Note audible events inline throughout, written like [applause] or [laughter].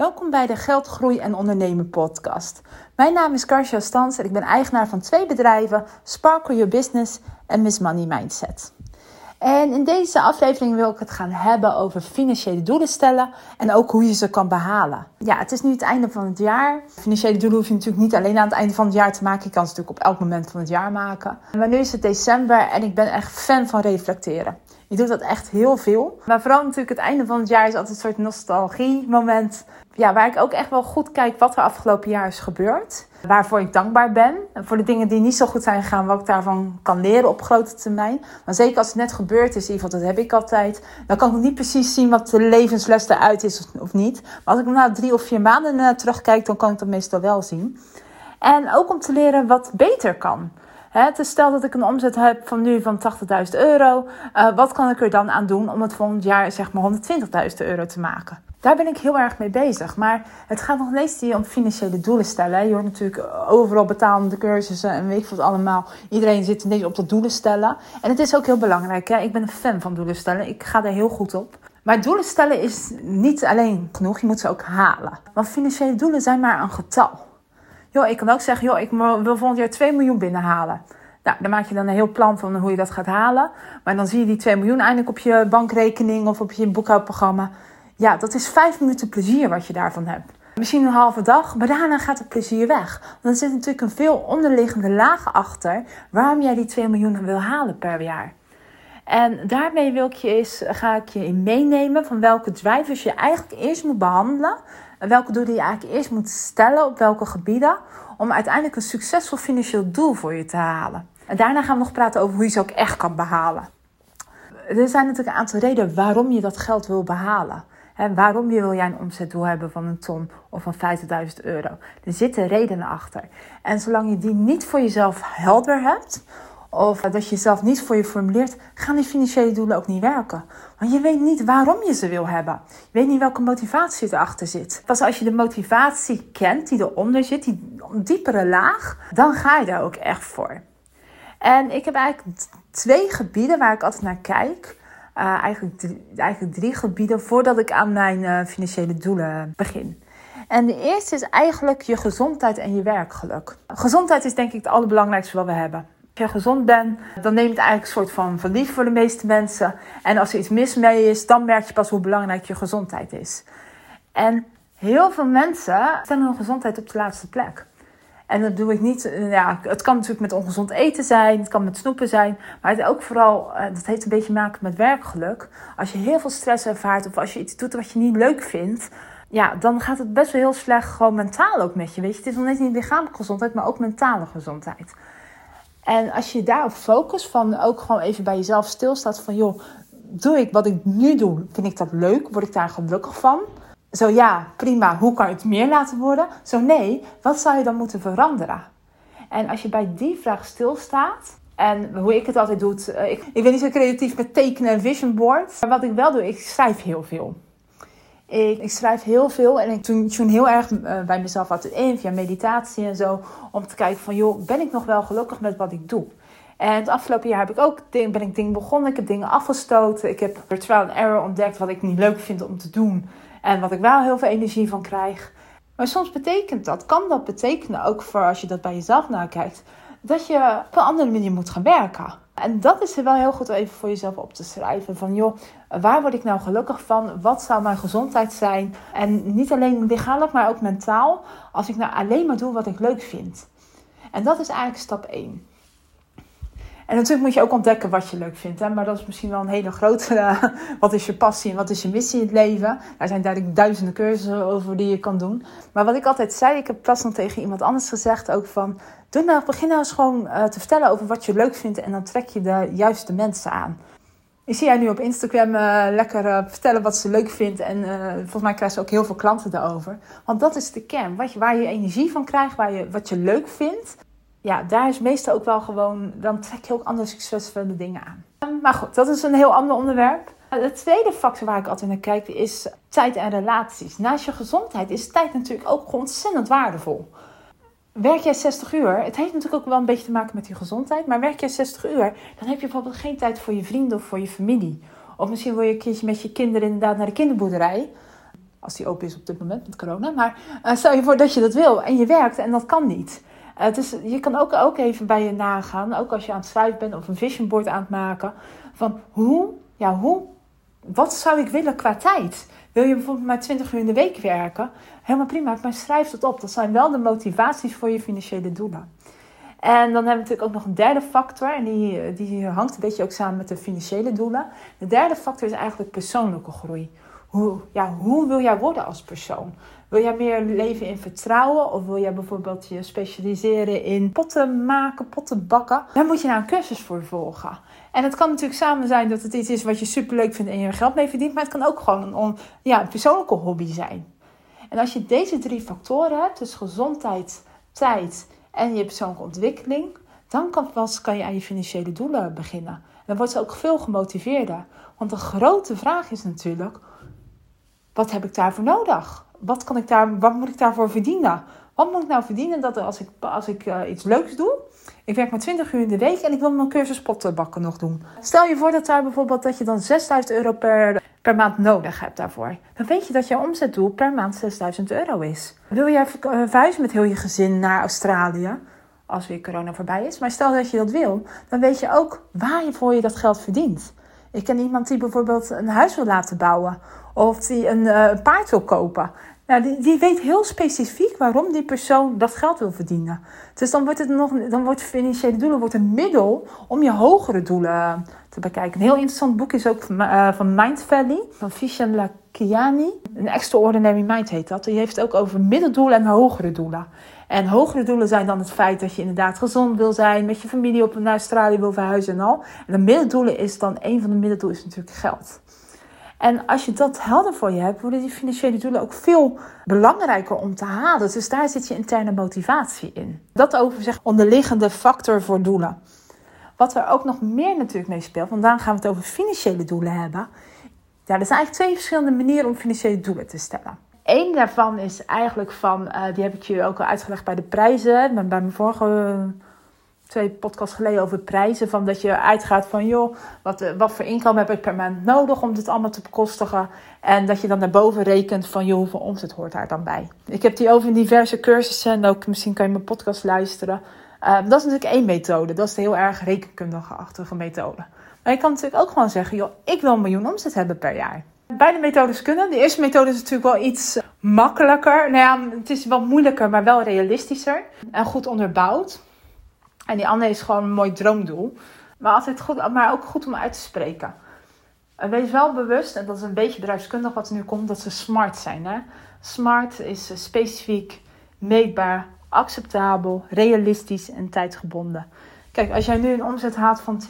Welkom bij de Geld, Groei en Ondernemen podcast. Mijn naam is Karsja Stans en ik ben eigenaar van twee bedrijven, Sparkle Your Business en Miss Money Mindset. En in deze aflevering wil ik het gaan hebben over financiële doelen stellen en ook hoe je ze kan behalen. Ja, het is nu het einde van het jaar. Financiële doelen hoef je natuurlijk niet alleen aan het einde van het jaar te maken. Je kan ze natuurlijk op elk moment van het jaar maken. Maar nu is het december en ik ben echt fan van reflecteren. Je doet dat echt heel veel. Maar vooral natuurlijk het einde van het jaar is altijd een soort nostalgie moment ja, waar ik ook echt wel goed kijk wat er afgelopen jaar is gebeurd. Waarvoor ik dankbaar ben. En voor de dingen die niet zo goed zijn gegaan, wat ik daarvan kan leren op grote termijn. Maar zeker als het net gebeurd is, in ieder geval, dat heb ik altijd. Dan kan ik niet precies zien wat de levensles eruit is of niet. Maar als ik na drie of vier maanden naar terugkijk, dan kan ik dat meestal wel zien. En ook om te leren wat beter kan. He, dus stel dat ik een omzet heb van nu van 80.000 euro. Uh, wat kan ik er dan aan doen om het volgend jaar zeg maar 120.000 euro te maken? Daar ben ik heel erg mee bezig. Maar het gaat nog steeds om financiële doelen stellen. Je hoort natuurlijk overal betalende cursussen en weet ik wat allemaal. Iedereen zit ineens op de doelen stellen. En het is ook heel belangrijk. Hè? Ik ben een fan van doelen stellen. Ik ga er heel goed op. Maar doelen stellen is niet alleen genoeg. Je moet ze ook halen. Want financiële doelen zijn maar een getal. Joh, ik kan ook zeggen, joh, ik wil volgend jaar 2 miljoen binnenhalen. Nou, dan maak je dan een heel plan van hoe je dat gaat halen. Maar dan zie je die 2 miljoen eindelijk op je bankrekening of op je boekhoudprogramma. Ja, dat is vijf minuten plezier wat je daarvan hebt. Misschien een halve dag, maar daarna gaat het plezier weg. Want er zit natuurlijk een veel onderliggende laag achter waarom jij die 2 miljoen wil halen per jaar. En daarmee wil ik je ga ik je in meenemen van welke drivers je eigenlijk eerst moet behandelen. En welke doelen je eigenlijk eerst moet stellen op welke gebieden. Om uiteindelijk een succesvol financieel doel voor je te halen. En daarna gaan we nog praten over hoe je ze ook echt kan behalen. Er zijn natuurlijk een aantal redenen waarom je dat geld wil behalen. En waarom wil jij een omzetdoel hebben van een ton of van 50.000 euro? Er zitten redenen achter. En zolang je die niet voor jezelf helder hebt, of dat je jezelf niet voor je formuleert, gaan die financiële doelen ook niet werken. Want je weet niet waarom je ze wil hebben. Je weet niet welke motivatie erachter zit. Pas als je de motivatie kent die eronder zit, die diepere laag, dan ga je daar ook echt voor. En ik heb eigenlijk twee gebieden waar ik altijd naar kijk. Uh, eigenlijk, drie, eigenlijk drie gebieden voordat ik aan mijn uh, financiële doelen begin. En de eerste is eigenlijk je gezondheid en je werkgeluk. Gezondheid is denk ik het allerbelangrijkste wat we hebben. Je gezond bent, dan neemt het eigenlijk een soort van verlies voor de meeste mensen. En als er iets mis mee is, dan merk je pas hoe belangrijk je gezondheid is. En heel veel mensen stellen hun gezondheid op de laatste plek. En dat doe ik niet. Ja, het kan natuurlijk met ongezond eten zijn, het kan met snoepen zijn. Maar het ook vooral, eh, dat heeft een beetje te maken met werkgeluk. Als je heel veel stress ervaart of als je iets doet wat je niet leuk vindt. Ja, dan gaat het best wel heel slecht gewoon mentaal ook met je. Weet je, het is nog niet alleen lichamelijke gezondheid, maar ook mentale gezondheid. En als je daarop focust, van ook gewoon even bij jezelf stilstaat van joh, doe ik wat ik nu doe, vind ik dat leuk? Word ik daar gelukkig van? Zo ja, prima, hoe kan het meer laten worden? Zo nee, wat zou je dan moeten veranderen? En als je bij die vraag stilstaat, en hoe ik het altijd doe, eh, ik, ik ben niet zo creatief met tekenen en vision board. Maar wat ik wel doe, ik schrijf heel veel. Ik, ik schrijf heel veel en ik tune heel erg uh, bij mezelf altijd in via meditatie en zo. Om te kijken van, joh, ben ik nog wel gelukkig met wat ik doe? En het afgelopen jaar heb ik ook, ben ik dingen begonnen. Ik heb dingen afgestoten. Ik heb door trial and error ontdekt wat ik niet leuk vind om te doen. En wat ik wel heel veel energie van krijg. Maar soms betekent dat, kan dat betekenen, ook voor als je dat bij jezelf nakijkt, dat je op een andere manier moet gaan werken. En dat is er wel heel goed even voor jezelf op te schrijven. Van joh, waar word ik nou gelukkig van? Wat zou mijn gezondheid zijn? En niet alleen lichamelijk, maar ook mentaal. Als ik nou alleen maar doe wat ik leuk vind. En dat is eigenlijk stap 1. En natuurlijk moet je ook ontdekken wat je leuk vindt. Hè? Maar dat is misschien wel een hele grote. Uh, wat is je passie en wat is je missie in het leven? Daar zijn duidelijk duizenden cursussen over die je kan doen. Maar wat ik altijd zei, ik heb pas nog tegen iemand anders gezegd ook van. Doe nou, begin nou eens gewoon uh, te vertellen over wat je leuk vindt. En dan trek je de juiste mensen aan. Ik zie jij nu op Instagram uh, lekker vertellen wat ze leuk vindt. En volgens mij krijgt ze ook heel veel klanten daarover. Want dat is de kern. Wat waar je energie van krijgt, waar je, wat je leuk vindt ja, daar is meestal ook wel gewoon, dan trek je ook andere succesvolle dingen aan. Ehm, maar goed, dat is een heel ander onderwerp. De tweede factor waar ik altijd naar kijk is tijd en relaties. Naast je gezondheid is tijd natuurlijk ook ontzettend waardevol. Werk jij 60 uur, het heeft natuurlijk ook wel een beetje te maken met je gezondheid, maar werk jij 60 uur, dan heb je bijvoorbeeld geen tijd voor je vrienden of voor je familie. Of misschien wil je een keertje met je kinderen inderdaad naar de kinderboerderij. Als die open is op dit moment met corona. Maar uh, stel je voor dat je dat wil en je werkt en dat kan niet. Uh, dus je kan ook, ook even bij je nagaan, ook als je aan het schrijven bent of een vision board aan het maken. Van hoe, ja, hoe, wat zou ik willen qua tijd? Wil je bijvoorbeeld maar 20 uur in de week werken? Helemaal prima, maar schrijf dat op. Dat zijn wel de motivaties voor je financiële doelen. En dan hebben we natuurlijk ook nog een derde factor. En die, die hangt een beetje ook samen met de financiële doelen. De derde factor is eigenlijk persoonlijke groei. Hoe, ja, hoe wil jij worden als persoon? Wil jij meer leven in vertrouwen? Of wil jij bijvoorbeeld je specialiseren in potten maken, potten bakken? Daar moet je nou een cursus voor volgen. En het kan natuurlijk samen zijn dat het iets is wat je superleuk vindt en je geld mee verdient. Maar het kan ook gewoon een, ja, een persoonlijke hobby zijn. En als je deze drie factoren hebt, dus gezondheid, tijd en je persoonlijke ontwikkeling, dan kan, pas kan je aan je financiële doelen beginnen. En dan wordt ze ook veel gemotiveerder. Want de grote vraag is natuurlijk: wat heb ik daarvoor nodig? Wat, kan ik daar, wat moet ik daarvoor verdienen? Wat moet ik nou verdienen dat als ik, als ik uh, iets leuks doe? Ik werk maar 20 uur in de week en ik wil mijn cursus pottenbakken nog doen. Stel je voor dat, daar bijvoorbeeld, dat je dan 6000 euro per, per maand nodig hebt daarvoor. Dan weet je dat jouw omzetdoel per maand 6000 euro is. Wil jij eh, verhuizen met heel je gezin naar Australië? Als weer corona voorbij is. Maar stel dat je dat wil, dan weet je ook waar je voor je dat geld verdient. Ik ken iemand die bijvoorbeeld een huis wil laten bouwen. Of die een uh, paard wil kopen. Nou, die, die, weet heel specifiek waarom die persoon dat geld wil verdienen. Dus dan wordt het nog, dan wordt financiële doelen wordt een middel om je hogere doelen te bekijken. Een heel interessant boek is ook van, uh, van Mind Valley, van Vishen Lakiani. Een Extraordinary Mind heet dat. Die heeft het ook over middeldoelen en hogere doelen. En hogere doelen zijn dan het feit dat je inderdaad gezond wil zijn, met je familie op naar Australië wil verhuizen en al. En de middeldoelen is dan, een van de middeldoelen is natuurlijk geld. En als je dat helder voor je hebt, worden die financiële doelen ook veel belangrijker om te halen. Dus daar zit je interne motivatie in. Dat over zeg onderliggende factor voor doelen. Wat er ook nog meer natuurlijk mee speelt, want gaan we het over financiële doelen hebben. Ja, er zijn eigenlijk twee verschillende manieren om financiële doelen te stellen. Eén daarvan is eigenlijk van, uh, die heb ik je ook al uitgelegd bij de prijzen, bij mijn vorige twee podcasts geleden over prijzen. Van dat je uitgaat van, joh, wat, eh, wat voor inkomen heb ik per maand nodig om dit allemaal te bekostigen. En dat je dan naar boven rekent van, joh, hoeveel omzet hoort daar dan bij. Ik heb die over in diverse cursussen en ook misschien kan je mijn podcast luisteren. Uh, dat is natuurlijk één methode. Dat is de heel erg rekenkundige-achtige methode. Maar je kan natuurlijk ook gewoon zeggen, joh, ik wil een miljoen omzet hebben per jaar. Beide methodes kunnen. De eerste methode is natuurlijk wel iets makkelijker. Nou ja, het is wel moeilijker, maar wel realistischer. En goed onderbouwd. En die andere is gewoon een mooi droomdoel. Maar, altijd goed, maar ook goed om uit te spreken. En wees wel bewust, en dat is een beetje bedrijfskundig wat er nu komt, dat ze smart zijn. Hè? Smart is specifiek, meetbaar, acceptabel, realistisch en tijdgebonden. Kijk, als jij nu een omzet haalt van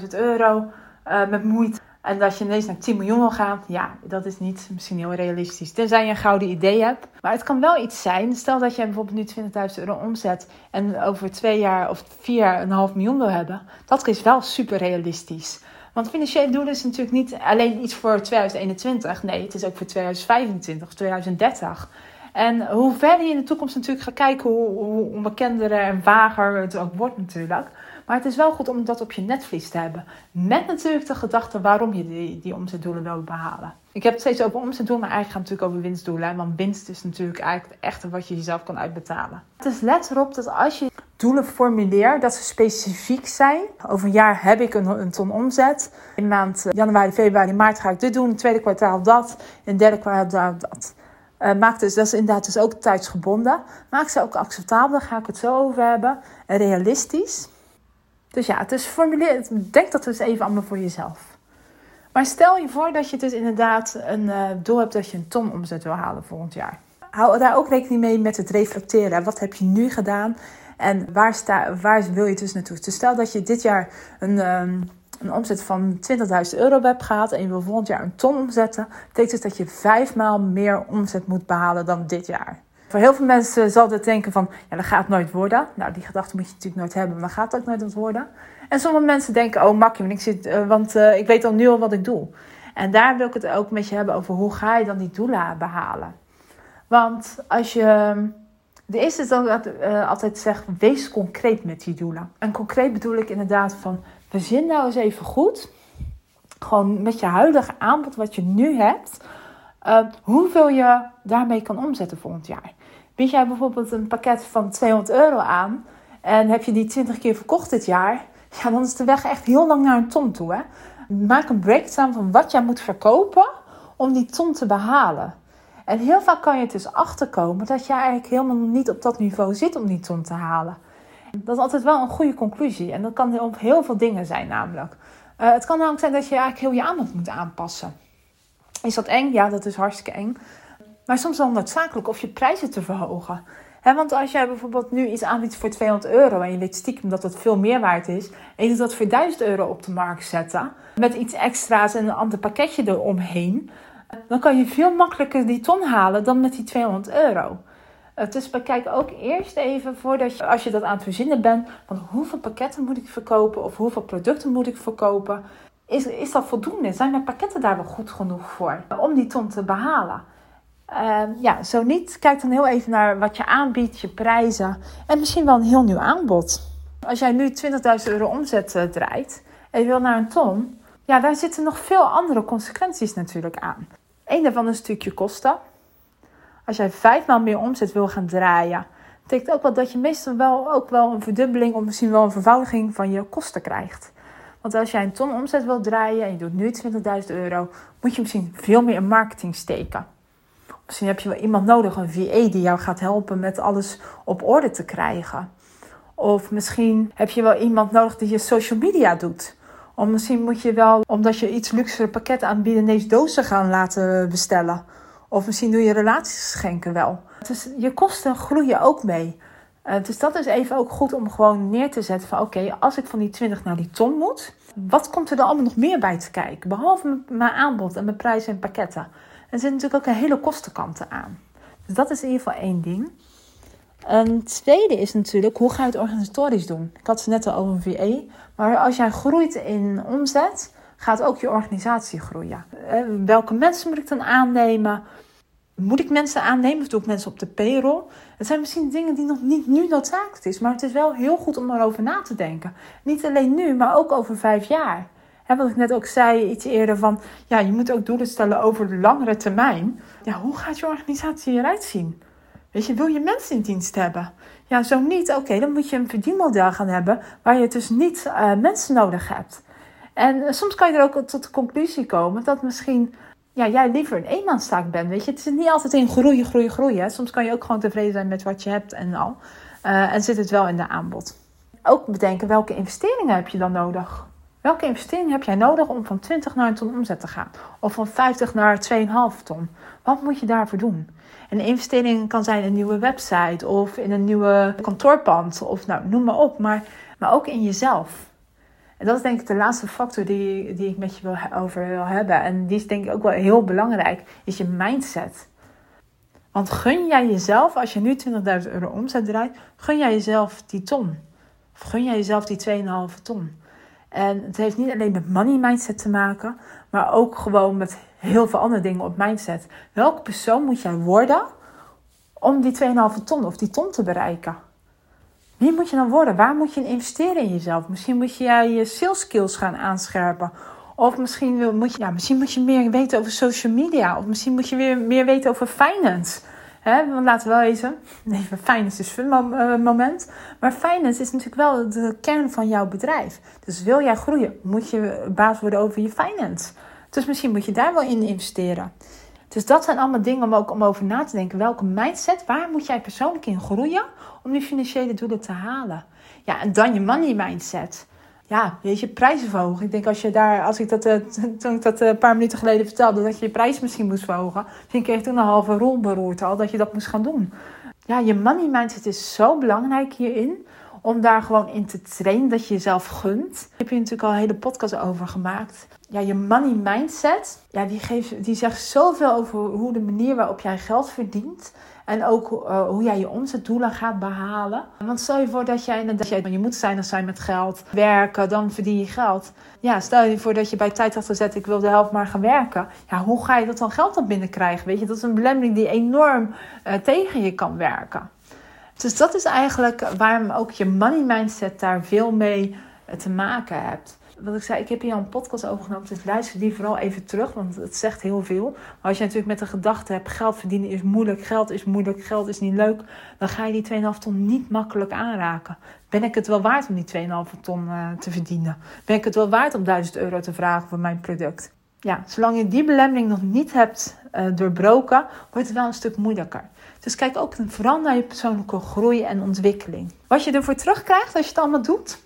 20.000 euro uh, met moeite en dat je ineens naar 10 miljoen wil gaan, ja, dat is niet misschien heel realistisch. Tenzij je een gouden idee hebt. Maar het kan wel iets zijn. Stel dat je bijvoorbeeld nu 20.000 euro omzet en over twee jaar of vier jaar een half miljoen wil hebben. Dat is wel super realistisch. Want financiële doelen is natuurlijk niet alleen iets voor 2021. Nee, het is ook voor 2025 of 2030. En hoe verder je in de toekomst natuurlijk gaat kijken, hoe, hoe onbekender en vager het ook wordt natuurlijk. Maar het is wel goed om dat op je netvlies te hebben. Met natuurlijk de gedachte waarom je die, die omzetdoelen wil behalen. Ik heb het steeds over omzetdoelen, maar eigenlijk gaat het natuurlijk over winstdoelen. Want winst is natuurlijk eigenlijk het echte wat je jezelf kan uitbetalen. Is let erop dat als je doelen formuleert, dat ze specifiek zijn. Over een jaar heb ik een, een ton omzet. In maand eh, januari, februari, maart ga ik dit doen. In het tweede kwartaal dat. In het derde kwartaal dat. Uh, maak dus, dat is inderdaad dus ook tijdsgebonden. Maak ze ook acceptabel, daar ga ik het zo over hebben. En realistisch. Dus ja, het is formuleer, denk dat dus even allemaal voor jezelf. Maar stel je voor dat je dus inderdaad een uh, doel hebt dat je een ton omzet wil halen volgend jaar. Hou daar ook rekening mee met het reflecteren. Wat heb je nu gedaan en waar, sta, waar wil je dus naartoe? Dus stel dat je dit jaar een, um, een omzet van 20.000 euro hebt gehad en je wil volgend jaar een ton omzetten, betekent dat je vijfmaal meer omzet moet behalen dan dit jaar. Voor heel veel mensen zal het denken van, ja, dat gaat nooit worden. Nou, die gedachte moet je natuurlijk nooit hebben, maar gaat ook nooit worden. En sommige mensen denken, oh makkie, want ik, zit, uh, want, uh, ik weet al nu al wat ik doe. En daar wil ik het ook met je hebben over hoe ga je dan die doelen behalen. Want als je... De eerste is dat ik uh, altijd zeg, wees concreet met die doelen. En concreet bedoel ik inderdaad van, verzin nou eens even goed. Gewoon met je huidige aanbod wat je nu hebt uh, hoeveel je daarmee kan omzetten volgend jaar. Bied jij bijvoorbeeld een pakket van 200 euro aan en heb je die 20 keer verkocht dit jaar, ja, dan is de weg echt heel lang naar een ton toe. Hè? Maak een breakdown van wat jij moet verkopen om die ton te behalen. En heel vaak kan je het dus achterkomen dat je eigenlijk helemaal niet op dat niveau zit om die ton te halen. Dat is altijd wel een goede conclusie. En dat kan op heel veel dingen zijn namelijk. Uh, het kan namelijk zijn dat je eigenlijk heel je aanbod moet aanpassen. Is dat eng? Ja, dat is hartstikke eng. Maar soms wel noodzakelijk of je prijzen te verhogen. Want als jij bijvoorbeeld nu iets aanbiedt voor 200 euro en je weet stiekem dat het veel meer waard is, en je doet dat voor 1000 euro op de markt zetten, met iets extra's en een ander pakketje eromheen, dan kan je veel makkelijker die ton halen dan met die 200 euro. Dus bekijk ook eerst even voordat je, als je dat aan het verzinnen bent, van hoeveel pakketten moet ik verkopen of hoeveel producten moet ik verkopen. Is, is dat voldoende? Zijn mijn pakketten daar wel goed genoeg voor om die ton te behalen? Uh, ja, zo niet, kijk dan heel even naar wat je aanbiedt, je prijzen en misschien wel een heel nieuw aanbod. Als jij nu 20.000 euro omzet uh, draait en je wil naar een ton, ja, daar zitten nog veel andere consequenties natuurlijk aan. Eén daarvan is natuurlijk je kosten. Als jij vijfmaal meer omzet wil gaan draaien, betekent ook wel dat je meestal wel ook wel een verdubbeling of misschien wel een vervoudiging van je kosten krijgt. Want als jij een ton omzet wil draaien en je doet nu 20.000 euro, moet je misschien veel meer in marketing steken. Misschien heb je wel iemand nodig, een VA, die jou gaat helpen met alles op orde te krijgen. Of misschien heb je wel iemand nodig die je social media doet. Of misschien moet je wel, omdat je iets luxere pakketten aanbiedt, ineens dozen gaan laten bestellen. Of misschien doe je relaties schenken wel. Dus je kosten groeien ook mee. Uh, dus dat is even ook goed om gewoon neer te zetten van oké, als ik van die 20 naar die ton moet, wat komt er dan allemaal nog meer bij te kijken? Behalve mijn aanbod en mijn prijzen en pakketten. Er zit natuurlijk ook een hele kostenkanten aan. Dus dat is in ieder geval één ding. Een tweede is natuurlijk, hoe ga je het organisatorisch doen? Ik had het net al over een VA. Maar als jij groeit in omzet, gaat ook je organisatie groeien. Eh, welke mensen moet ik dan aannemen? Moet ik mensen aannemen of doe ik mensen op de payroll? Het zijn misschien dingen die nog niet nu noodzakelijk is. Maar het is wel heel goed om erover na te denken. Niet alleen nu, maar ook over vijf jaar. He, wat ik net ook zei iets eerder van... Ja, je moet ook doelen stellen over de langere termijn. Ja, hoe gaat je organisatie eruit zien? Weet je, wil je mensen in dienst hebben? Ja, zo niet. Oké, dan moet je een verdienmodel gaan hebben... waar je dus niet uh, mensen nodig hebt. En uh, soms kan je er ook tot de conclusie komen... dat misschien ja, jij liever een eenmanszaak bent. Weet je, het is niet altijd in groeien, groeien, groeien. Soms kan je ook gewoon tevreden zijn met wat je hebt en al. Uh, en zit het wel in de aanbod. Ook bedenken welke investeringen heb je dan nodig. Welke investering heb jij nodig om van 20 naar een ton omzet te gaan? Of van 50 naar 2,5 ton? Wat moet je daarvoor doen? En een investering kan zijn in een nieuwe website of in een nieuwe kantoorpand of nou, noem maar op. Maar, maar ook in jezelf. En dat is denk ik de laatste factor die, die ik met je wil, over wil hebben. En die is denk ik ook wel heel belangrijk, is je mindset. Want gun jij jezelf, als je nu 20.000 euro omzet draait, gun jij jezelf die ton. Of gun jij jezelf die 2,5 ton. En het heeft niet alleen met money mindset te maken, maar ook gewoon met heel veel andere dingen op mindset. Welke persoon moet jij worden om die 2,5 ton of die ton te bereiken? Wie moet je dan worden? Waar moet je in investeren in jezelf? Misschien moet je je sales skills gaan aanscherpen. Of misschien moet je, ja, misschien moet je meer weten over social media. Of misschien moet je weer meer weten over finance. He, want laten we wel eens, nee, finance is een eh, moment. Maar finance is natuurlijk wel de kern van jouw bedrijf. Dus wil jij groeien, moet je baas worden over je finance. Dus misschien moet je daar wel in investeren. Dus dat zijn allemaal dingen om ook om over na te denken. Welke mindset, waar moet jij persoonlijk in groeien om die financiële doelen te halen? Ja, en dan je money mindset ja, weet je, prijzen verhogen. Ik denk als je daar, als ik dat, uh, [laughs] toen ik dat uh, een paar minuten geleden vertelde, dat je je prijs misschien moest verhogen. Kreeg ik toen een halve rol beroerd al dat je dat moest gaan doen. Ja, je money mindset is zo belangrijk hierin. Om daar gewoon in te trainen, dat je jezelf gunt. Daar heb je natuurlijk al een hele podcast over gemaakt. Ja, je money mindset, ja, die, geeft, die zegt zoveel over hoe de manier waarop jij geld verdient. En ook uh, hoe jij je omzetdoelen gaat behalen. Want stel je voor dat jij inderdaad, je, je moet zijn zijn met geld. Werken, dan verdien je geld. Ja, stel je voor dat je bij tijd had gezet, ik wil de helft maar gaan werken. Ja, hoe ga je dat dan geld op binnenkrijgen? Weet je, dat is een belemmering die enorm uh, tegen je kan werken. Dus dat is eigenlijk waarom ook je money mindset daar veel mee uh, te maken hebt. wat ik zei, ik heb hier al een podcast over genomen. Dus luister die vooral even terug, want het zegt heel veel. Maar als je natuurlijk met de gedachte hebt: geld verdienen is moeilijk, geld is moeilijk, geld is niet leuk. dan ga je die 2,5 ton niet makkelijk aanraken. Ben ik het wel waard om die 2,5 ton uh, te verdienen? Ben ik het wel waard om 1000 euro te vragen voor mijn product? Ja, zolang je die belemmering nog niet hebt uh, doorbroken, wordt het wel een stuk moeilijker. Dus kijk ook vooral naar je persoonlijke groei en ontwikkeling. Wat je ervoor terugkrijgt als je het allemaal doet,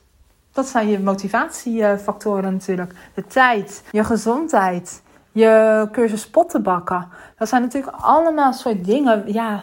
dat zijn je motivatiefactoren natuurlijk. De tijd, je gezondheid, je cursus pottenbakken. Dat zijn natuurlijk allemaal soort dingen. Ja,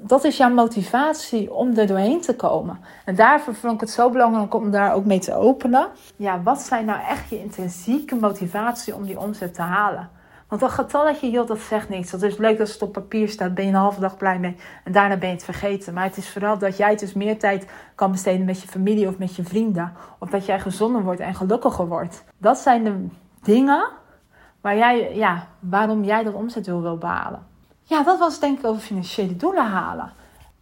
dat is jouw motivatie om er doorheen te komen. En daarvoor vond ik het zo belangrijk om daar ook mee te openen. Ja, wat zijn nou echt je intrinsieke motivatie om die omzet te halen? Want dat getalletje, joh, dat zegt niks. Dat is leuk dat het op papier staat, ben je een halve dag blij mee. En daarna ben je het vergeten. Maar het is vooral dat jij dus meer tijd kan besteden met je familie of met je vrienden. Of dat jij gezonder wordt en gelukkiger wordt. Dat zijn de dingen waar jij, ja, waarom jij dat omzetdoel wil behalen. Ja, dat was denk ik over financiële doelen halen.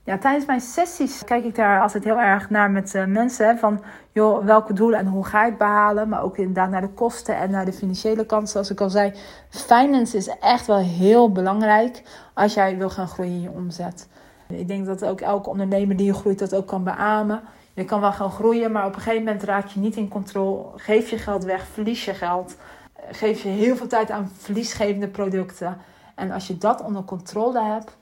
Ja, tijdens mijn sessies kijk ik daar altijd heel erg naar met uh, mensen. van, joh, welke doelen en hoe ga je het behalen? Maar ook inderdaad naar de kosten en naar de financiële kant. Zoals ik al zei, finance is echt wel heel belangrijk als jij wil gaan groeien in je omzet. Ik denk dat ook elke ondernemer die groeit dat ook kan beamen. Je kan wel gaan groeien, maar op een gegeven moment raak je niet in controle. Geef je geld weg, verlies je geld. Geef je heel veel tijd aan verliesgevende producten. En als je dat onder controle hebt,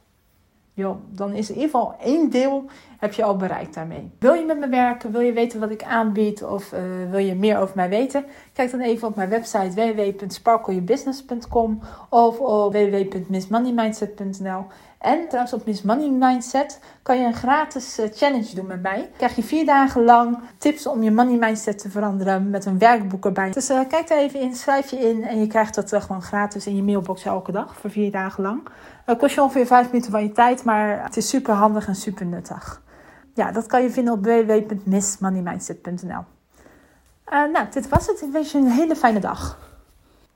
joh, dan is in ieder geval één deel heb je al bereikt daarmee. Wil je met me werken? Wil je weten wat ik aanbied? Of uh, wil je meer over mij weten? Kijk dan even op mijn website www.sparkleyourbusiness.com of op www.missmoneymindset.nl. En trouwens op Miss Money Mindset kan je een gratis uh, challenge doen met mij. Krijg je vier dagen lang tips om je money mindset te veranderen met een werkboek erbij. Dus uh, kijk daar even in, schrijf je in en je krijgt dat uh, gewoon gratis in je mailbox elke dag voor vier dagen lang. Het kost je ongeveer vijf minuten van je tijd, maar het is super handig en super nuttig. Ja, dat kan je vinden op www.missmoneymindset.nl. nou, dit was het. Ik wens je een hele fijne dag.